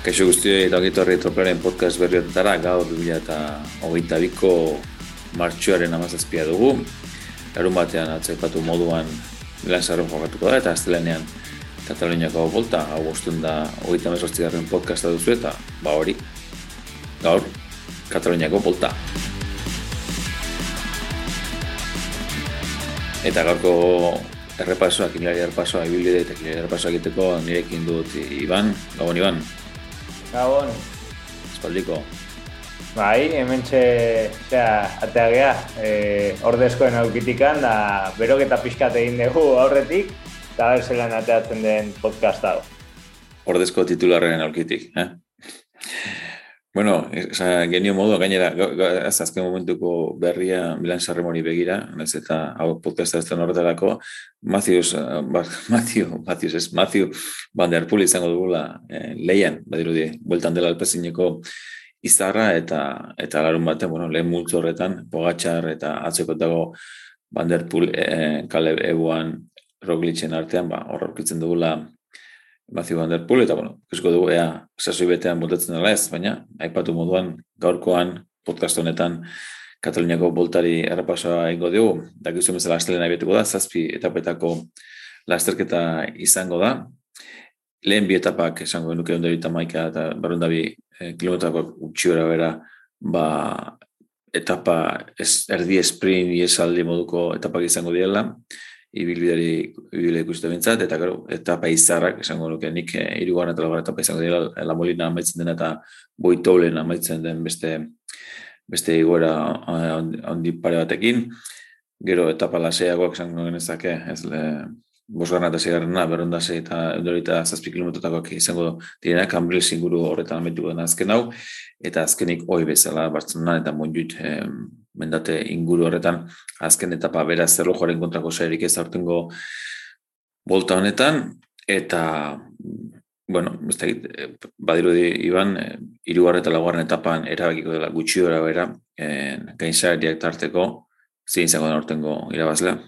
Kaixo guztioi eta gitorri troplaren podcast berriotara gaur 2022ko martxoaren amazazpia dugu. Garun batean atzaipatu moduan Milan Sarron jokatuko da eta astelenean Kataloniako bolta, hau guztun da hogeita mesortzigarren podcasta duzu eta ba hori, gaur Kataloniako bolta. Eta gaurko errepasoak, hilari errepasoa, ibilide eta hilari errepasoa egiteko nirekin dut Iban, gabon Iban. Gabon. Espaldiko. Bai, hemen txe, zera, atea geha, e, ordezkoen aukitikan, da berok eta pixkat egin dugu aurretik, eta berzelan ateatzen den podcast hau. Ordezko titularren aukitik, eh? Bueno, esa, genio modu, gainera, ez azken momentuko berria Milan Sarremoni begira, ez eta hau podcasta ez den horretarako, Matthews, uh, Matthew, Matthews, ez, Matthew Van Der Poel izango dugula eh, leian, badirudi, bueltan dela alpezineko izarra eta eta larun batean, bueno, lehen multzo horretan, Pogatxar eta atzeko dago Van Der Poel eh, Caleb Ewan Roglicen artean, ba, horrekitzen dugula Matthew Van Der Poel, eta bueno, ikusko dugu ea sasoi betean botatzen dela ez, baina aipatu moduan gaurkoan podcast honetan Kataluniako boltari errepasoa ingo dugu, da gizu bezala astelena abiatuko da, zazpi etapetako lasterketa izango da. Lehen bi etapak esango genuke ondari eta maika eta barundabi eh, kilometrako utxiora bera, ba, etapa ez, erdi esprin, iesaldi moduko etapak izango diela ibilbidari ibile ikuste bintzat, eta gero, etapa izarrak, esango nuke, nik eh, irugarren eta lagar etapa izango dira, la molina amaitzen den eta boitoulen amaitzen den beste beste igora eh, handi pare batekin, gero etapa laseagoak esango genezake, ez le, bosgarna eta zigarrena, berronda eta eudorita zazpi kilometrotakoak izango direna, kambril zinguru horretan ametuko den azken hau, eta azkenik hoi bezala, Bartzelonan eta Monjuit eh, mendate inguru horretan, azken etapa bera zerlo joaren kontrako sairik ez aurtengo bolta honetan, eta bueno, ez da, badiru di, Iban, e, irugarre eta laguarren etapan erabakiko dela gutxi dira bera, e, gain tarteko, zein izango den aurtengo irabazlea.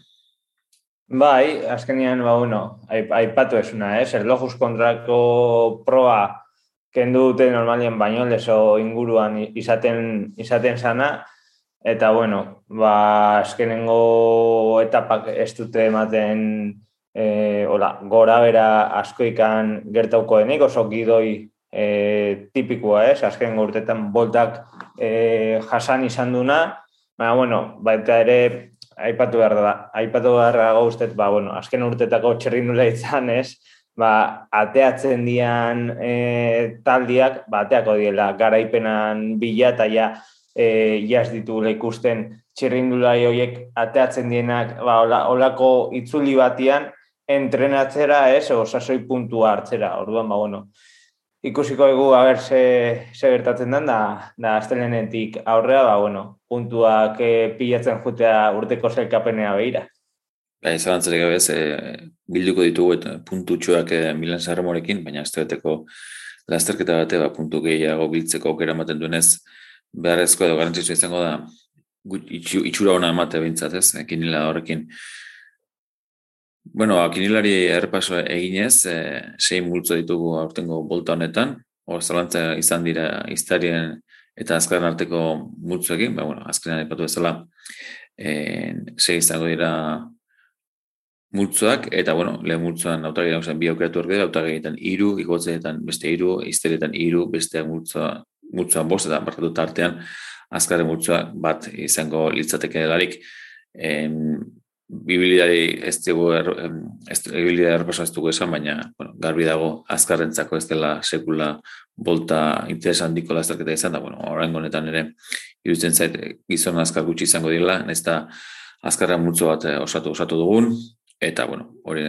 Bai, azkenian, ba, bueno, aipatu esuna, eh? Erlojuz kontrako proa kendu dute normalien baino leso inguruan izaten, izaten sana, Eta, bueno, ba, azkenengo etapak ez dute ematen e, hola, gora bera askoikan gertauko denik, oso gidoi e, tipikoa ez, azkenengo urtetan boltak e, jasan izan duna, baina, bueno, baita ere, aipatu behar da, aipatu behar da gauztet, ba, bueno, azken urtetako txerri nula izan ez, ba, ateatzen dian e, taldiak, ba, ateako diela, garaipenan bila eta ja, e, jaz ditu ikusten txirrindulai horiek ateatzen dienak ba, olako itzuli batian entrenatzera ez, osasoi puntua hartzera, orduan, ba, bueno, ikusiko egu, haber, ze, ze gertatzen den, da, da astelenetik aurrea, ba, bueno, puntuak e, pilatzen jutea urteko zelkapenea behira. Ba, ez gabe ez, bilduko ditugu eta puntutxoak e, Milan Sarremorekin, baina ez lasterketa bate, ba, puntu gehiago biltzeko aukera ematen duenez, beharrezko edo garantzitzu izango da itxura hona emate bintzat, ez, kinila horrekin. Bueno, kinilari errepaso eginez, e, sei multzo ditugu aurtengo bolta honetan, hor zalantza izan dira iztarien eta azkaren arteko multzoekin, ba, bueno, azkenean ipatu bezala, e, sei izango dira multzoak, eta, bueno, lehen multzoan autari dagozen bi aukeratu orkede, autari egiten iru, ikotzeetan beste iru, izterietan iru, beste multzoa multzoan bost eta barkatu tartean azkarren multzoa bat izango litzateke delarik em, bibilidari ez dugu er, ez dugu esan, baina bueno, garbi dago azkarrentzako ez dela sekula bolta interesan diko lasterketa izan da, bueno, orain honetan ere iruditzen zait gizon azkar gutxi izango dira, ez da azkarren multzo bat eh, osatu osatu dugun, eta, bueno, hori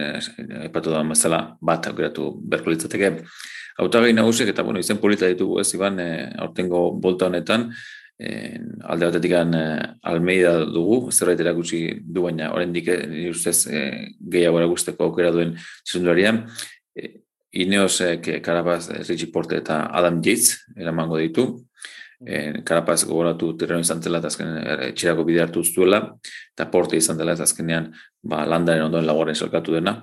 epatu da bezala bat aukeratu berko litzateke hautagai nagusiek eta bueno, izen polita ditugu ez iban e, aurtengo bolta honetan e, alde batetik e, Almeida dugu, zerbait erakutsi du baina oraindik e, ustez e, gehiago erakusteko aukera duen zundularia. E, Ineos e, Karapaz, Richie Porte eta Adam Yates eramango ditu. E, Karapaz gogoratu terreno izan zela eta azken etxerako bide hartu zuela eta Porte izan dela eta azkenean ba, landaren ondoen lagoren salkatu dena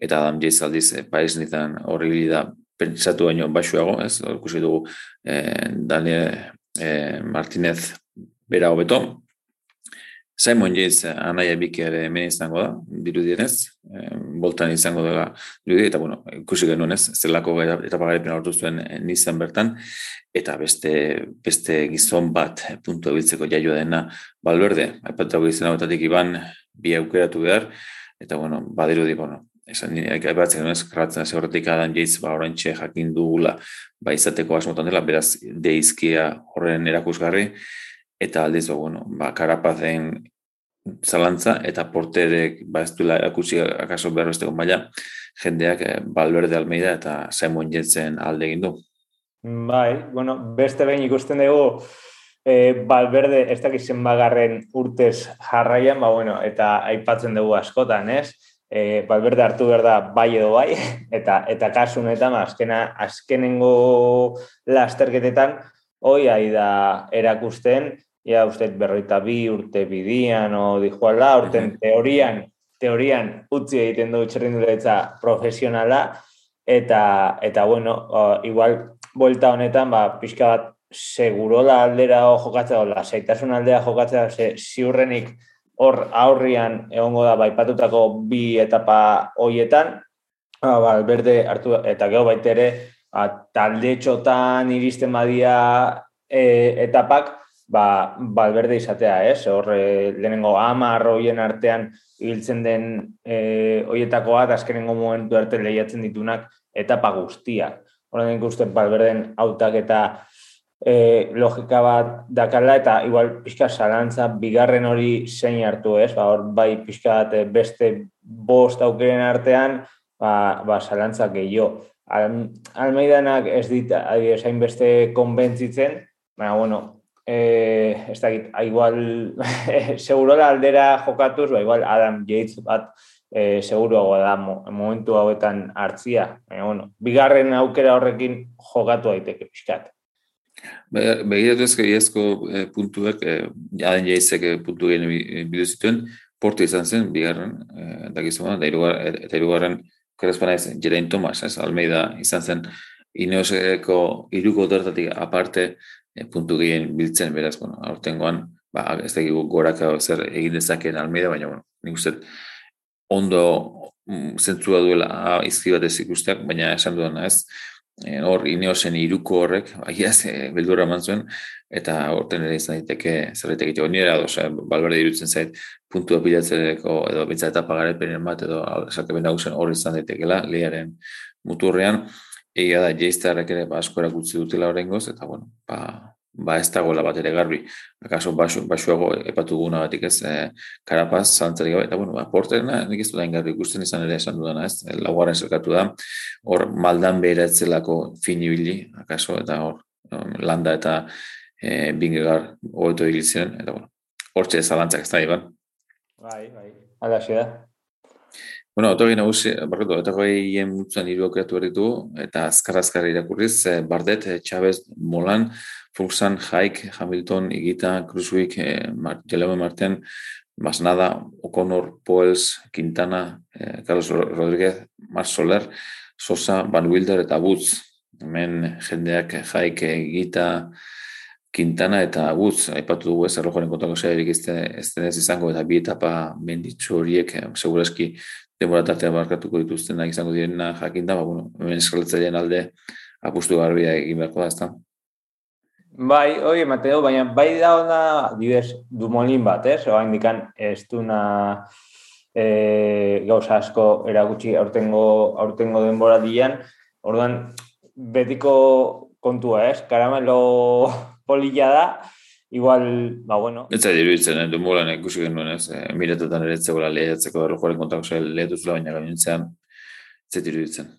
eta Adam Yates aldiz e, Paris horri da pentsatu baino basuago, ez? Ikusi dugu eh, Daniel eh, Martinez bera hobeto. Simon Yates anaia biki ere hemen izango da, dirudienez, eh, boltan izango da dirudi, eta bueno, ikusi genuen ez, zelako eta pagaripen hartu zuen eh, nizan bertan, eta beste, beste gizon bat puntu ebiltzeko jaioa dena balberde, aipatako izan hau iban bi aukeratu behar, eta bueno, badirudi, bueno, esan aipatzen genuen, karratzen hasi horretik adan jeiz, ba, orantxe jakin dugula, ba, izateko asmotan dela, beraz, deizkia horren erakusgarri, eta aldiz, ba, bueno, ba, karapazen zalantza, eta porterek, ba, ez duela erakutsi akaso behar besteko maila, jendeak eh, Balberde Almeida eta Simon Jetzen alde egin du. Bai, bueno, beste behin ikusten dugu, e, Balberde ez dakiz zenbagarren urtez jarraian, ba, bueno, eta aipatzen dugu askotan, ez? E, Balberde hartu behar da bai edo bai, eta eta kasunetan, azkena, azkenengo lasterketetan, hoi ai da erakusten, ja, uste berroita bi urte bidian, o dijuala, urten teorian, teorian utzi egiten du txerrinduletza profesionala, eta, eta bueno, o, igual, buelta honetan, ba, pixka bat segurola aldera jokatzea, la zaitasun aldea jokatzea, ze, ziurrenik hor aurrian egongo da baipatutako bi etapa hoietan, ba, ba, berde hartu, eta geho baitere, ba, talde txotan iristen badia e, etapak, ba, balberde izatea, ez? Hor, e, lehenengo ama arroien artean hiltzen den e, hoietakoa, azkenengo momentu arte lehiatzen ditunak etapa guztiak. Horren ikusten balberden autak eta e, logika bat dakala eta igual pixka zalantza bigarren hori zein hartu ez, ba, hor bai pixka bat eh, beste bost aukeren artean, ba, ba zalantza gehiago. Al, almeidanak ez dit, adibidez, beste konbentzitzen, baina, bueno, e, ez dakit, igual, segurola aldera jokatuz, ba, igual Adam Yates bat e, seguruago da momentu hauetan hartzia. Baina, bueno, bigarren aukera horrekin jokatu daiteke pixkat. Begiratu ezke iazko e, puntuak, e, jaden jaizek e, puntu gehen bideo zituen, porte izan zen, bigarren, e, dakizu da eta irugarren, korespana ez, Jerain Tomas, ez, Almeida izan zen, ineoseko iruko dortatik aparte e, puntu gehien biltzen, beraz, bueno, aurtengoan, ba, ez da goraka zer egin dezakeen Almeida, baina, bueno, nik uste, ondo mm, zentzua duela izki bat ez ikusteak, baina esan duena ez, Eh, hor ineosen iruko horrek, ahiaz, e, eh, beldurra eman zuen, eta horten ere izan diteke zerretek egiteko. Nire edo, ose, balberde irutzen zait, puntua pilatzereko, edo bitza etapa garepenen bat, edo sarkapen nagusen hor izan daitekela, lehiaren muturrean, egia da, jeiztarrek ere, ba, asko erakutzi dutela horrengoz, eta, bueno, ba, ba ez dagoela bat ere garbi. Akaso basu, basuago epatu guna batik ez, e, karapaz, zantzarik gabe, eta bueno, ba, porterna, nik ez dudain garbi ikusten izan ere esan dudana ez, e, laugarren zerkatu da, hor maldan beheratzelako finibili, akaso, eta hor landa eta e, bingegar hobeto egiltzen, eta bueno, hor txe zalantzak ez da, Iban. Bai, bai, ala da. Bueno, otogi nagusi, barretu, eta goeien mutzuan hiru aukeratu eta azkar-azkar irakurriz, Bardet, Chavez, Molan, Fuxan, Haik, Hamilton, Igita, Cruzwick, eh, Mar Marten, Masnada, O'Connor, Poels, Quintana, eh, Carlos Rodríguez, Mar Soler, Sosa, Van Wilder eta Butz. Hemen jendeak Haik, Igita, Quintana eta Butz. Aipatu dugu ez errojoren kontako zearik ez denez izango eta bi etapa menditzu horiek, eh, seguraski demora tartea barkatuko dituztenak izango direna jakinda, ba, bueno, hemen eskaletzailean alde apustu garbia egin beharko da, ez da. Bai, hori Mateo, baina bai da ona dibes dumolin bat, ez? Oa indikan ez duna e, gauza asko erakutsi aurtengo, aurtengo denbora dian. Orduan, betiko kontua, ez? Karamelo polilla da, igual, ba, bueno. Ez da diruditzen, eh? dumolan ikusi genuen, ez? E, Miretetan ere etzegoela lehiatzeko errojoaren kontako zel lehituzula, baina gainitzean, ez da diruditzen.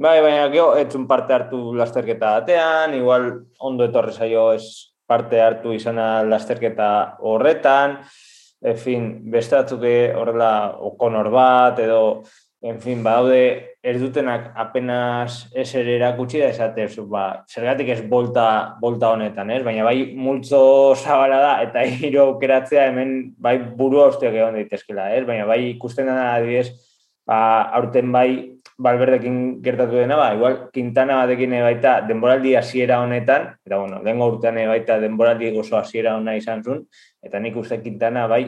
Bai, baina geho, etzun parte hartu lasterketa batean, igual ondo etorri zaio ez parte hartu izana lasterketa horretan, en fin, beste batzuke horrela okonor bat, edo, en fin, badaude ez dutenak apenas ez ere erakutsi da esate, ba, zergatik ez bolta, bolta honetan, ez? Baina bai multzo zabala da, eta hiru aukeratzea hemen bai burua usteak egon daitezkela, ez? Baina bai ikusten dena adibidez, ba, aurten bai, balberdekin gertatu dena, ba, igual, Quintana batekin baita denboraldi hasiera honetan, eta bueno, dengo urtean baita denboraldi oso hasiera hona izan zuen, eta nik uste Quintana bai,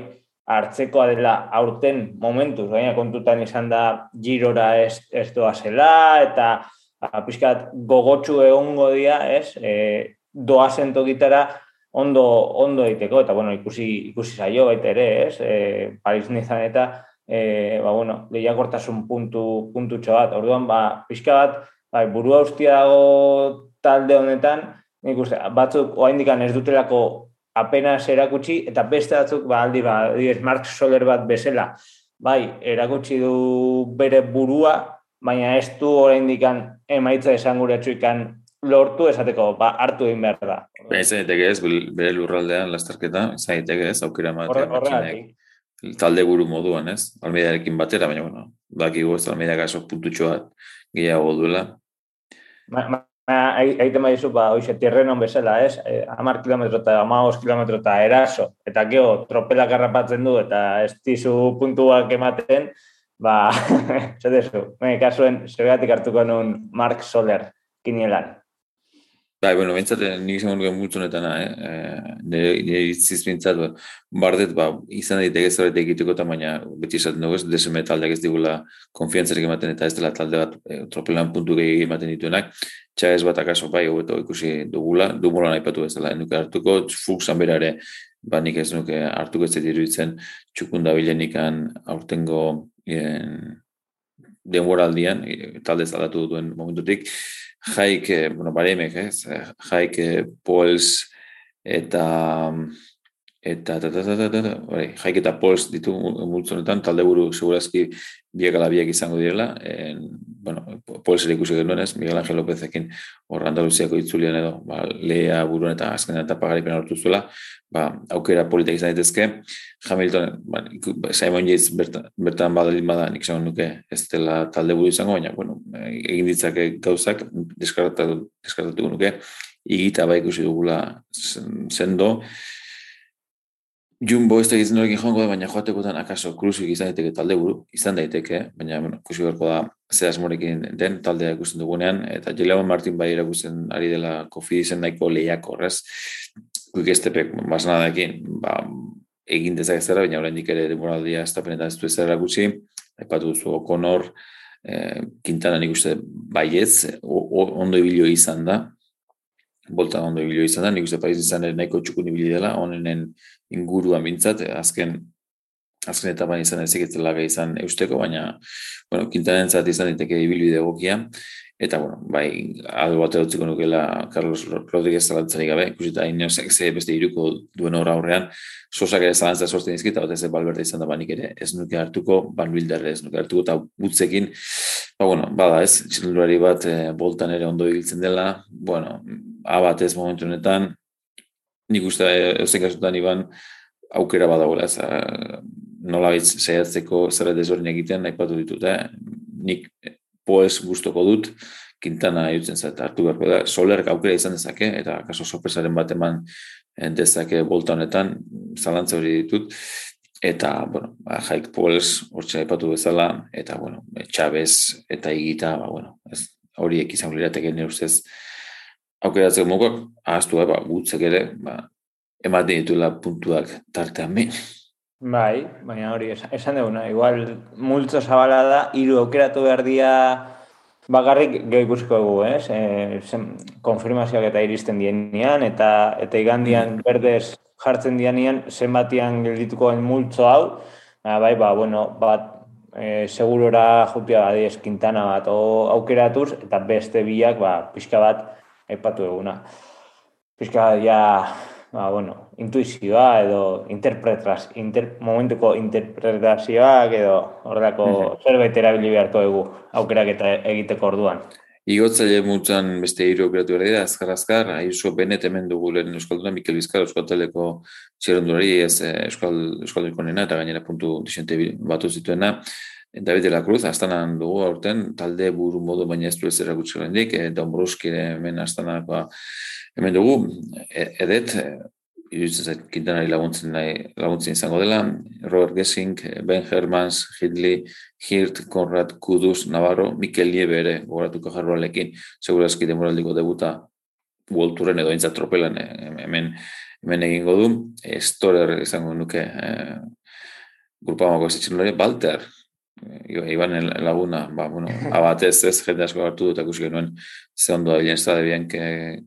hartzekoa dela aurten momentuz, baina kontutan izan da girora ez, ez doa zela, eta a, ba, pixkat gogotsu egongo dia, ez, e, doa zentokitara ondo, ondo egiteko, eta bueno, ikusi, ikusi zaio baita ere, ez, e, Paris nizan eta, e, ba, bueno, lehiakortasun puntu, puntu bat. Orduan, ba, pixka bat, ba, burua ustia dago talde honetan, nik uste, batzuk oa indikan ez dutelako apenas erakutsi, eta beste batzuk, ba, aldi, ba, Mark Soler bat bezala, bai, erakutsi du bere burua, baina ez du oraindikan emaitza esan gure txuikan lortu esateko, ba, hartu egin behar da. Ba, ez ez, bere lurraldean lastarketa, ez ez, aukera matea matxinek talde buru moduan, ez? Almeidarekin batera, baina, bueno, baki ez, Almeida gaso puntutxoa gehiago duela. Ma, ma, Aite maizu, ba, oize, terrenon bezala, ez? E, amar kilometro eta amaos kilometro eta eraso. Eta geho, tropela garrapatzen du, eta ez dizu puntuak ematen, ba, zedezu, me, kasuen, zebegatik hartuko nun Mark Soler kinielan. Bai, bueno, bintzat, eh, nik izan gure multu honetan, eh? eh nire itziz bintzat, ba, bardet, ba, izan daiteke zerbait egiteko eta baina beti esaten dugu ez, deseme taldeak ez digula konfiantzarik ematen eta ez dela talde bat e, tropelan puntu gehi ematen dituenak, txagez bat akaso bai, hobeto ikusi dugula, dugula nahi patu ez dela, nuke hartuko, fuksan bera ere, ba, nik ez nuke hartuko ez iruditzen txukunda bilenikan aurtengo en, denboraldian, talde zaldatu duen momentutik, jaik, bueno, baremek, ez, eh, jaik eh, pols eta eta eta eta eta eta bai, jaik eta pols ditu multzonetan, talde buru segurazki biak ala biak izango direla, en, bueno, ere ikusi genuen Miguel Ángel Lópezekin hor Andaluziako itzulian edo, ba, lea buruan eta azken eta pagaripen hartu zuela, ba, aukera politik izan daitezke, Hamilton, ba, Simon Yates bertan, bertan badalin bada, nik esan nuke ez dela talde buru izango, baina, bueno, egin ditzake gauzak, deskartatu, deskartatu nuke, igita ba ikusi dugula sendo, Jumbo ez da egiten horrekin joango da, baina joatekotan akaso kruzuk izan daiteke talde buru, izan daiteke, baina bueno, ikusi beharko da ze asmorekin den taldea ikusten dugunean, eta Jeleman Martin bai erakusten ari dela kofi izen nahiko lehiak horrez, kuik estepek basnadakin, ba, egin dezak ez baina oraindik ere demoraldia estapenetan ez du ez erakutsi, epatu duzu Okonor, e, Quintana nik uste baietz, ondo ibilio izan da, bolta ondo ibilio izan da, nik uste paiz izan ere nahiko txukun ibili dela, onenen inguruan bintzat, azken azken etapan izan ezekitzen laga izan eusteko, baina, bueno, kintanen zat izan diteke ibilbide egokia, eta, bueno, bai, aldo bat erotziko nukela Carlos Rodríguez zalantzari gabe, ikusita inozak ze beste iruko duen horra aurrean, sosak ere zalantza sortzen izkita, bat ez balberde izan da banik ere, ez nuke hartuko, ban bildarre ez nuke hartuko, eta butzekin, ba, bueno, bada ez, txilurari bat e, boltan ere ondo ibiltzen dela, bueno, abat ez momentu honetan, nik uste eusen kasutan iban aukera badagoela, ez, nola bitz zehatzeko zerret ezberdin egiten, nahi patu ditut, eh? nik poez gustoko dut, kintana jutzen zait hartu beharko da, soler aukera izan dezake, eta kaso sorpresaren bat eman dezake bolta honetan, zalantza hori ditut, eta, bueno, ba, jaik poez hortxe aipatu bezala, eta, bueno, txabez eta igita, ba, bueno, ez, horiek izan lirateke nire ustez, aukeratzeko mokak, ahaztu ba, gutzek ere, ba, ematen dituela puntuak tartean mi. Bai, baina hori, esan duguna, igual multzo zabala da, iru aukeratu behar dia bakarrik gehi ikusiko dugu, ez? E, konfirmazioak eta iristen dienean, eta eta igandian mm. berdez jartzen dienean, zenbatian geldituko den multzo hau, ba, bai, ba, bueno, bat, e, segurora jutia badi eskintana bat o, aukeratuz, eta beste biak, ba, pixka bat, aipatu eguna. Pizka, ja, ba, bueno, intuizioa edo interpretaz, inter, momentuko interpretazioak edo horrelako mm -hmm. zerbait erabili beharko dugu aukerak eta egiteko orduan. Igotzaile mutzen beste hiru operatu behar dira, azkar azkar, aizu benet hemen dugu lehen Euskalduna, Mikel Bizkar, Euskalteleko txerrendulari, ez eh, Euskal, Euskaldeko nena, eta gainera puntu disente batu zituena, David de la Cruz, astanan dugu aurten, talde buru modu baina ez du ez erakutsi garen dik, e, Dombruski hemen astanakoa hemen dugu, e, edet, iruditzen zait, Quintanari laguntzen, nahi, laguntzen izango dela, Robert Gessing, Ben Hermans, Hidley, Hirt, Konrad, Kudus, Navarro, Mikel Niebe ere, gogoratuko jarroalekin, segurazki demoraldiko debuta World edo intzat tropelan hemen, hemen egingo du. Storer izango nuke eh, grupamako ez Balter, Iban laguna, ba, bueno, abatez ez, jende asko hartu dut, akusi genuen, ze ondo da bilen estade bien,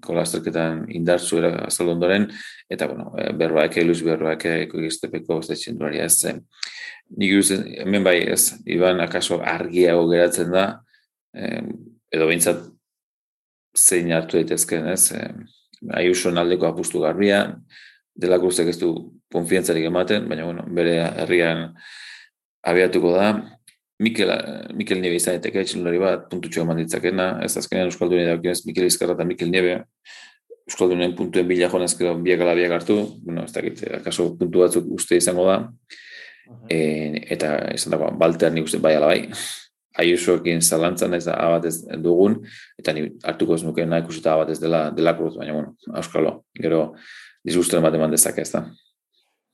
kolazterketan indartzu era azaldu ondoren, eta, bueno, eh, berroak, luz berroak, ekogiztepeko ez txinduari ez zen. Nik guzen, hemen bai ez, Iban akaso argiago geratzen da, edo behintzat zein hartu daitezken ez, aiuso aldeko apustu garbia, delako uztek ez du konfientzarik ematen, baina, bueno, bere herrian abiatuko da, Mikel, Mikel Niebe izan eteke etxilari bat, puntutxo eman ditzakena, ez azkenean Euskaldunea daukionez Mikel Izkarra eta Mikel Niebe, Euskalduneen puntuen bila joan ezkero biak ala biak hartu, bueno, ez dakit, akaso puntu batzuk uste izango da, e, eta izan dago, baltean nik uste bai ala bai, aiusoekin zalantzan ez da abatez dugun, eta ni hartuko ez nuke nahi kusita abatez dela, dela kruz, baina, bueno, Euskalo, gero, disgusten bat eman dezake ez da.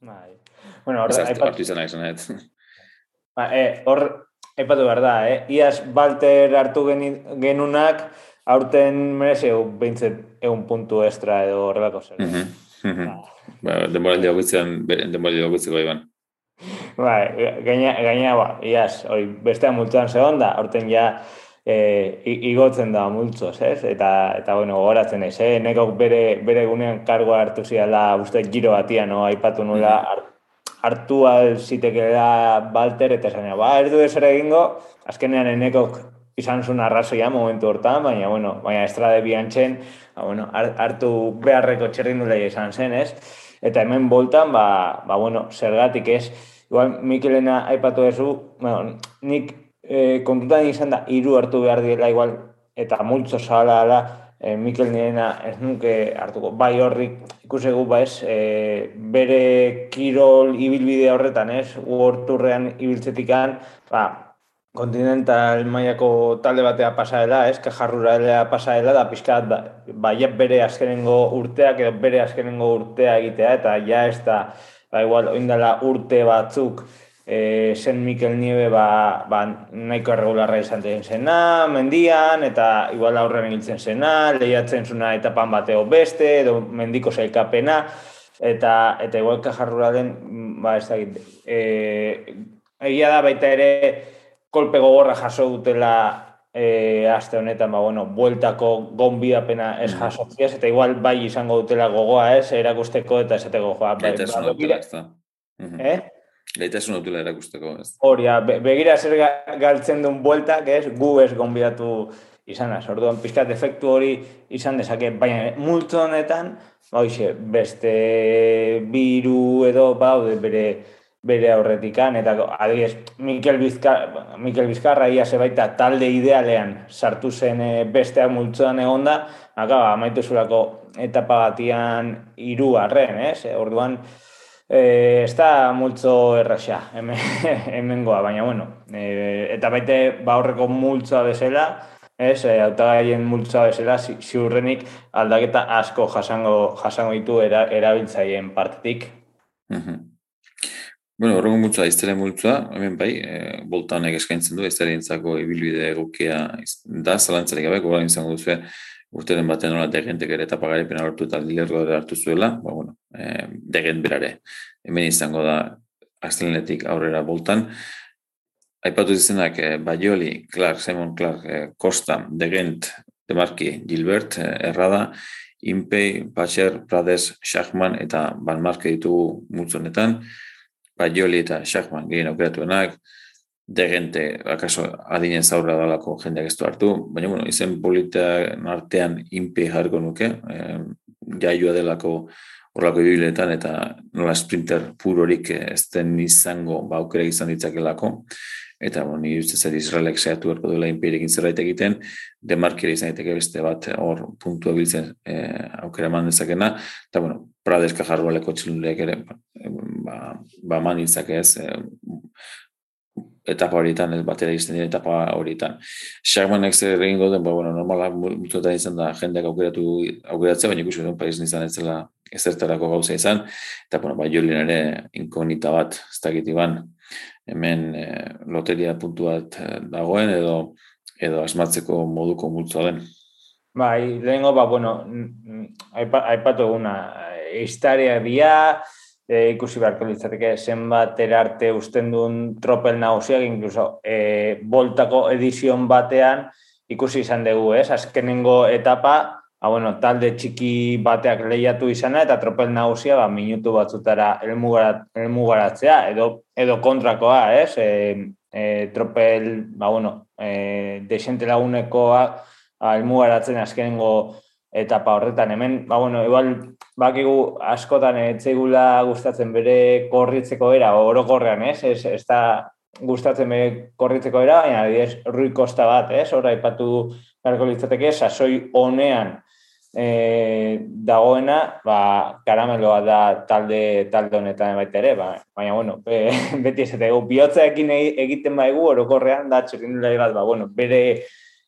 Bai. Bueno, hor, hartu izan nahi izan, Ba, e, hor, Epatu behar da, eh? Iaz Balter hartu genunak, aurten merez egun bintzet egun puntu extra edo horrelako zer. Mm -hmm. ba, demoraldi hogitzean, demoraldi hogitzeko iban. Ba, gaina, gaina, ba, iaz, hori, bestean multuan zegoen da, aurten ja, e, igotzen da multzoz, ez? Eta, eta bueno, gogoratzen ez, eh? Nekok bere, bere gunean kargoa hartu ziala, uste, giro batia, no? Aipatu nula, mm hartu alziteke da Balter, eta esan, ba, ez du ezer egingo, azkenean enekok izan zuen arrazoia momentu hortan, baina, bueno, baina estrade biantzen, ba, bueno, hartu beharreko txerrindulea izan zen, ez? Eta hemen boltan, ba, ba bueno, zergatik ez, igual, Mikelena aipatu ezu, bueno, nik e, kontutan izan da, hiru hartu behar diela, igual, eta multzo zala, e, Mikel Nirena ez nuke hartuko. Bai horrik ikusegu ba ez, e, bere kirol ibilbide horretan ez, uorturrean ibiltzetikan, ba, kontinental mailako talde batea pasaela, ez, kejarrura elea pasaela, da pixkat, ba, ba bere azkenengo urteak edo bere azkenengo urtea egitea, eta ja ez da, ba, igual, oindala urte batzuk, e, Sen Mikel Niebe ba, ba, nahiko erregularra izan zena, mendian, eta igual aurren egiten zena, lehiatzen zuna etapan bateo beste, edo mendiko zailkapena, eta, eta igual kajarrura den, ba, ez da, e, egia da baita ere, kolpe gogorra jaso dutela e, aste honetan, ba, bueno, bueltako gonbiapena ez mm. jasotziaz, eta igual bai izango dutela gogoa ez, erakusteko eta esateko joa. Bai, ba, eh? Gaitasun dutela erakusteko, ez? Hori, begira zer galtzen duen buelta, ez, gu ez gonbidatu izan az. Orduan, pizkat efektu hori izan dezake, baina multo honetan, ba, beste biru edo baude bere bere aurretikan, eta adibidez, Mikel, Bizkar, Mikel Bizkarra ia zebaita talde idealean sartu zen e, besteak multzoan egon da, akaba, amaitu zurako etapa batian iru arren, ez? Orduan, Eh, ez da multzo erraxa, hemen, hemengoa, baina bueno. Eh, eta baite, ba horreko multzoa bezala, ez, e, autagaien multzoa bezala, ziurrenik aldaketa asko jasango, jasango ditu era, erabiltzaien partetik. Bueno, horrego multzoa, iztele multzoa, hemen bai, e, boltanek eskaintzen du, iztele ibilbide egokia da, zalantzarik gabe, gora izango duzu, urteren batean nola degentek ere etapa garipena hartu eta lidergo hartu zuela, ba, bueno, e, degent berare, hemen izango da astelenetik aurrera boltan. Aipatu izenak e, Baioli, Clark, Simon Clark, e, Costa, Degent, Demarki, Gilbert, Errada, Impei, Patxer, Prades, Schachman eta Van Marke ditugu multzonetan. Baioli eta Schachman gehien aukeratuenak, degente, akaso adinen zaurra dalako jendeak ez du hartu, baina, bueno, izen polita artean inpe jarko nuke, eh, jaioa delako horrelako ibiletan, eta nola sprinter purorik ez den izango ba, aukera izan ditzakelako, eta, bueno, nire uste zer Israelek zehatu erko duela inpeirekin zerbait egiten, demarkera izan diteke beste bat hor puntua biltzen eh, aukera eman dezakena, eta, bueno, Pradeska jarroaleko txiluleak ere, ba, ba man ditzake ez, eh, etapa horietan, ez batera izten dira etapa horietan. Sharmanek zer egin goden, ba, bueno, normala mutuetan izan da jendeak aukeratu aukeratzea, baina ikusi duen paiz nizan ez zela ezertarako gauza izan, eta, bueno, ba, jolien ere inkognita bat, ez dakit iban, hemen e, loteria puntu bat dagoen, edo edo asmatzeko moduko multzoa den. Bai, lehenko, ba, bueno, aipatu eguna, historia bia, e, ikusi beharko litzateke zenbat erarte usten duen tropel nagusiak, incluso e, boltako edizion batean ikusi izan dugu, ez? Azkenengo etapa, ba, bueno, talde txiki bateak lehiatu izana eta tropel nagusia ba, minutu batzutara elmugarat, elmugaratzea, edo, edo kontrakoa, ez? E, e, tropel, ba, bueno, e, desente lagunekoa ba, elmugaratzen azkenengo etapa horretan. Hemen, ba, bueno, igual, bakigu askotan etzeigula gustatzen bere korritzeko era, orokorrean, ez? Ez, ez da gustatzen bere korritzeko era, baina adibidez, rui kosta bat, ez? Hora, ipatu garko litzateke, sasoi honean e, dagoena, ba, karameloa da talde, talde honetan baita ere, ba, baina, bueno, be, beti ez eta bihotzeekin egiten baigu, orokorrean, da, txerindulari bat, ba, bueno, bere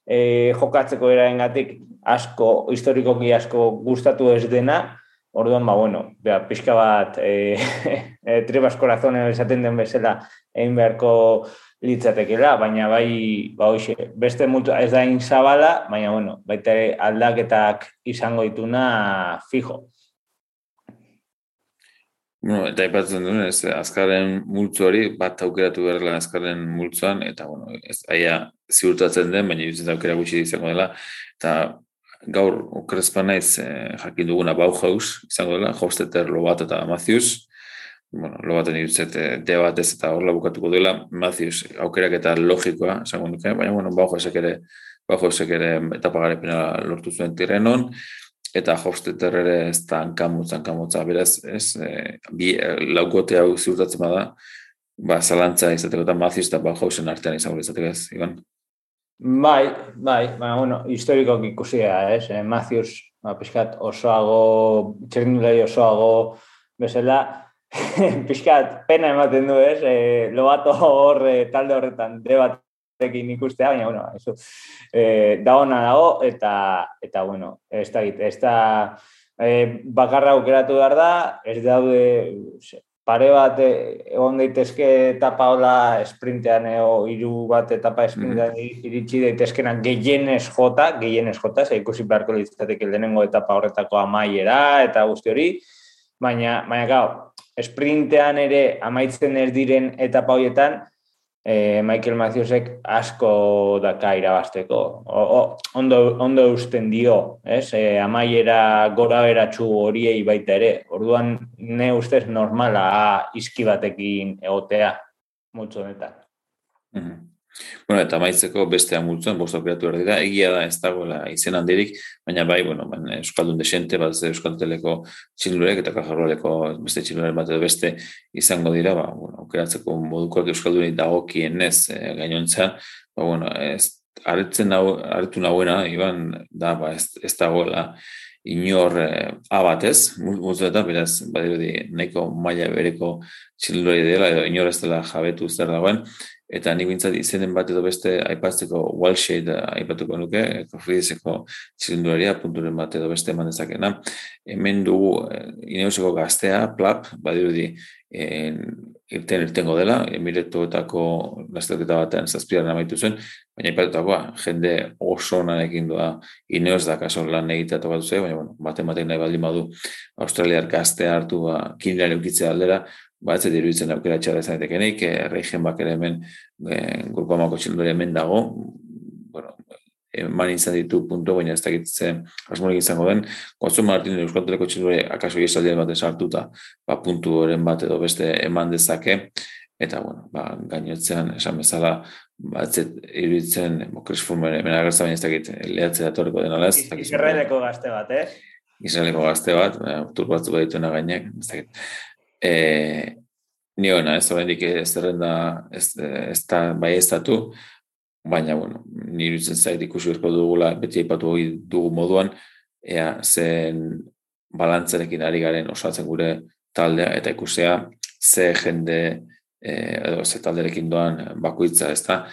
e, jokatzeko eraengatik asko, historikoki asko gustatu ez dena, orduan, ba, bueno, bea, pixka bat e, e, trebas korazonen esaten den bezala egin beharko litzatekela, baina bai, ba, hoxe, beste mutu ez da zabala, baina, bueno, baita aldaketak izango dituna fijo. Bueno, eta ipatzen duen, ez, azkaren multzu hori, bat aukeratu berrela azkaren multzuan, eta, bueno, ez, aia ziurtatzen den, baina jutzen aukera gutxi izango dela, eta gaur okrezpa naiz eh, jakin duguna Bauhaus izango dela, Hofstetter, Lobat eta Matthews, bueno, Lobaten irutzet eh, debatez eta horla bukatuko dela, Matthews aukerak eta logikoa, izango duke, baina, bueno, Bauhausek ere, Bauhausek ere etapagarepena lortu zuen tirenon, eta Hofstetter ere ez da hankamutza, hankamutza, beraz, ez, e, bi e, laukote hau ziurtatzen bada, ba, zalantza izateko eta Matthews eta Bauhausen artean izango izateko ez, Iban? Bai, bai, baina, bueno, historiko ikusia, ez, eh? Matthews, ba, pixkat osoago, txernulei osoago, bezala, pixkat pena ematen du, ez, eh, lobato hor, talde horretan, debat ekin ikustea, baina, bueno, eso, eh, da hona dago, eta, eta bueno, ez da, ez da, eh, bakarra aukeratu behar da, ez daude, pare bat eh, egon daitezke etapa hola esprintean eo hiru bat etapa esprintean mm iritsi daitezkenak gehienez jota, gehienez jota, ze ikusi beharko litzateke lehenengo etapa horretako amaiera eta guzti hori, baina, baina gau, esprintean ere amaitzen ez diren etapa horietan, e, Michael Matthewsek asko daka irabasteko. ondo, ondo eusten dio, ez? E, amaiera gora beratxu horiei baita ere. Orduan, ne ustez normala izki batekin egotea, multzo honetan. Mm Bueno, eta maitzeko beste amultzuen, bost operatu behar dira, egia da ez dagoela izen handirik, baina bai, bueno, baina Euskaldun desente, bat ez Euskalteleko txilurek eta kajarroaleko beste txilurek bat edo beste izango dira, ba, bueno, okeratzeko modukoak Euskaldunei dagokien ez e, gainontzean, ba, bueno, ez, aretzen nau, aretu nahuena, iban, da, ba, ez, ez dagoela inor e, abatez, multzuetan, beraz, badirudi, nahiko maila bereko txilurei dela, edo inor ez dela jabetu zer dagoen, eta nik bintzat izenen bat edo beste aipatzeko wall aipatuko nuke, kofridizeko txilindularia punturen bat edo beste eman dezakena. Hemen dugu eh, ineuseko gaztea, plap, badirudi en, irten irtengo dela, emiretuetako gaztelketa batean zazpiaren amaitu zuen, baina aipatutakoa, jende oso nanekin doa ineos da kaso lan egitea tokatu zuen, baina bueno, baten batek nahi baldin badu Australiar gaztea hartu ba, eukitzea aldera, ba, ez iruditzen aukera txarra ez daitekenik, e, reigen bakere hemen e, grupo amako hemen dago, bueno, eman izan ditu puntu, baina ez dakitzen asmorik izango den, Gonzo Martin Euskalteleko txindore akaso iesaldian bat esartuta, ba, puntu horren bat edo beste eman dezake, eta, bueno, ba, gainotzean, esan bezala, ba, ez iruditzen, bo, Chris Fulmer, hemen agertza baina ez dakit, lehatzea atorreko den alaz. Israeleko gazte bat, eh? Israeleko gazte bat, tur batzu badituen againek, ez dakit e, ni ona, ez horrendik ez zerrenda ez, ez da bai ez datu, baina, bueno, ni irutzen zait ikusi berko dugula, beti aipatu dugu moduan, ea zen balantzarekin ari garen osatzen gure taldea, eta ikusea ze jende e, edo ze talderekin doan bakoitza, ez da,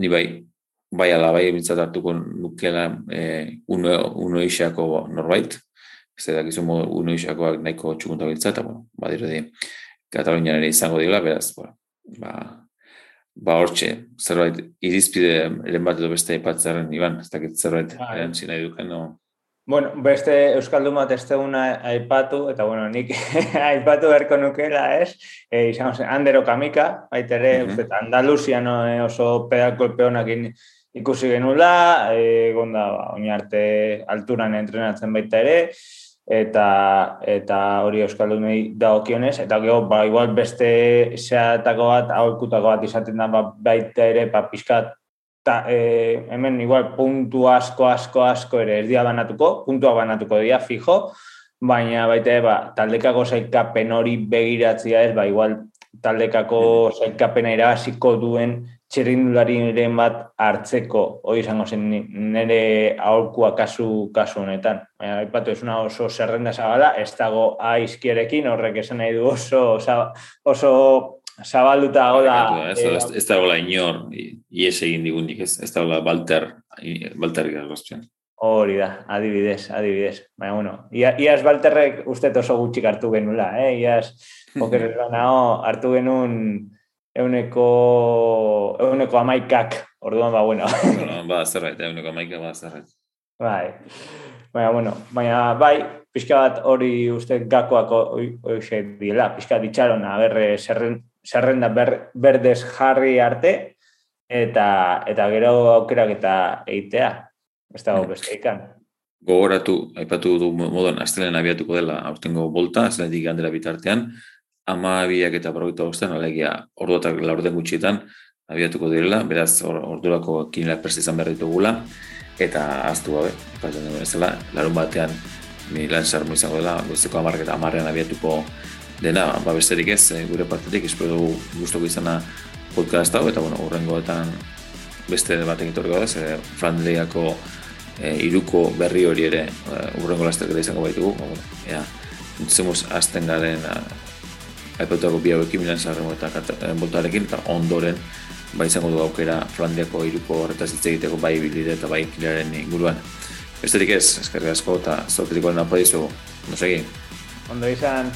ni bai, bai ala bai bintzat hartuko nukela e, uno, uno norbait, ez da gizu modu unuixakoak nahiko txukunta biltza, eta bueno, badiru di, Katalunian ere izango dira, beraz, bueno, ba, ba hortxe, zerbait, irizpide eren bat edo beste ipatzearen, Iban, ez dakit zerbait, bai. eren zina eduken, no? Bueno, beste Euskaldun bat ez aipatu, eta bueno, nik aipatu berko nukela, ez? E, izan zen, Andero Kamika, baitere, uh -huh. Andaluzian eh, oso pedakolpeonak ikusi genula, e, gonda, ba, oinarte alturan entrenatzen baita ere, eta eta hori euskaldunei dagokionez eta gero ba igual beste zeatako bat aholkutako bat izaten da ba, baita ere ba pizkat ta, e, hemen igual puntu asko asko asko ere ez dia banatuko puntua banatuko dira fijo. Baina baita ere ba taldekako sailkapen hori begiratzia ez ba igual taldekako sailkapena irabaziko duen txerrindulariren bat hartzeko, hori izango zen nire aholkua kasu, kasu honetan. Baina, aipatu, ez una oso zerrenda zabala, ez dago aizkierekin, horrek esan nahi du oso, oso zabalduta gola. Ez dago la inor, ies egin digundik, ez, ez dago la balter, balter gazgoztzen. Hori da, adibidez, adibidez. Baina, bueno, ia, iaz balterrek uste oso gutxik hartu genula, eh? Iaz, okerrela nao, hartu genuen euneko, euneko amaikak, orduan ba, bueno. bueno ba, zerret, euneko amaikak, ba, zerret. Bai, baina, bueno, baina, bai, pixka bat hori uste gakoako hoxe dila, pixka ditxarona, berre, zerren, zerrenda ber, berdez jarri arte, eta eta gero aukerak eta eitea, ez dago mm. beste ikan. Gogoratu, aipatu du moduan, astelen abiatuko dela aurtengo bolta, asteletik gandela bitartean, ama biak eta berroita bostean, alegia orduatak laurden gutxietan abiatuko direla, beraz or, ordurako kinilak presta izan behar ditugula, eta aztu gabe, pasen dugu ezela, larun batean mi lan sarmo izango dela, goizeko amarrak eta amarrean abiatuko dena, ba besterik ez, eh, gure partetik, espero dugu guztoko izana podcast hau, eta bueno, urrengoetan beste batek etorri da, ze Flandriako e, iruko berri hori ere e, urrengo lasterketa izango baitugu, ba, bueno, ea, entzemos azten garen aipatuako bi hauekin milan zarremo eta boltarekin, eta ondoren bai izango du aukera Flandiako iruko horretaz hitz egiteko bai bilide eta bai kilaren inguruan. Besterik ez, eskerrik asko eta zorketiko dena padizu, no segi. Ondo izan.